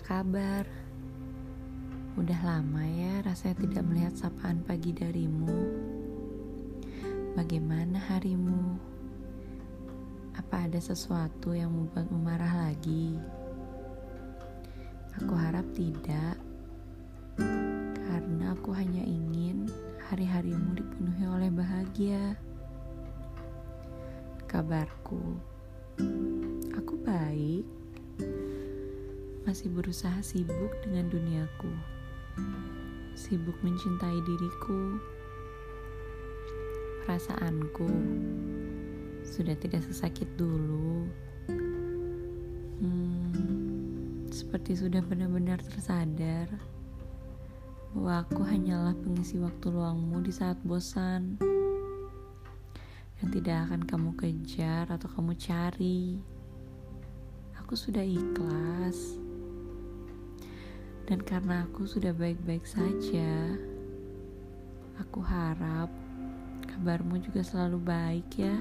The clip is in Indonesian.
kabar? Udah lama ya rasanya tidak melihat sapaan pagi darimu. Bagaimana harimu? Apa ada sesuatu yang membuatmu marah lagi? Aku harap tidak. Karena aku hanya ingin hari-harimu dipenuhi oleh bahagia. Kabarku, masih berusaha sibuk dengan duniaku, sibuk mencintai diriku. Perasaanku sudah tidak sesakit dulu. Hmm, seperti sudah benar-benar tersadar bahwa aku hanyalah pengisi waktu luangmu di saat bosan yang tidak akan kamu kejar atau kamu cari. Aku sudah ikhlas. Dan karena aku sudah baik-baik saja, aku harap kabarmu juga selalu baik ya.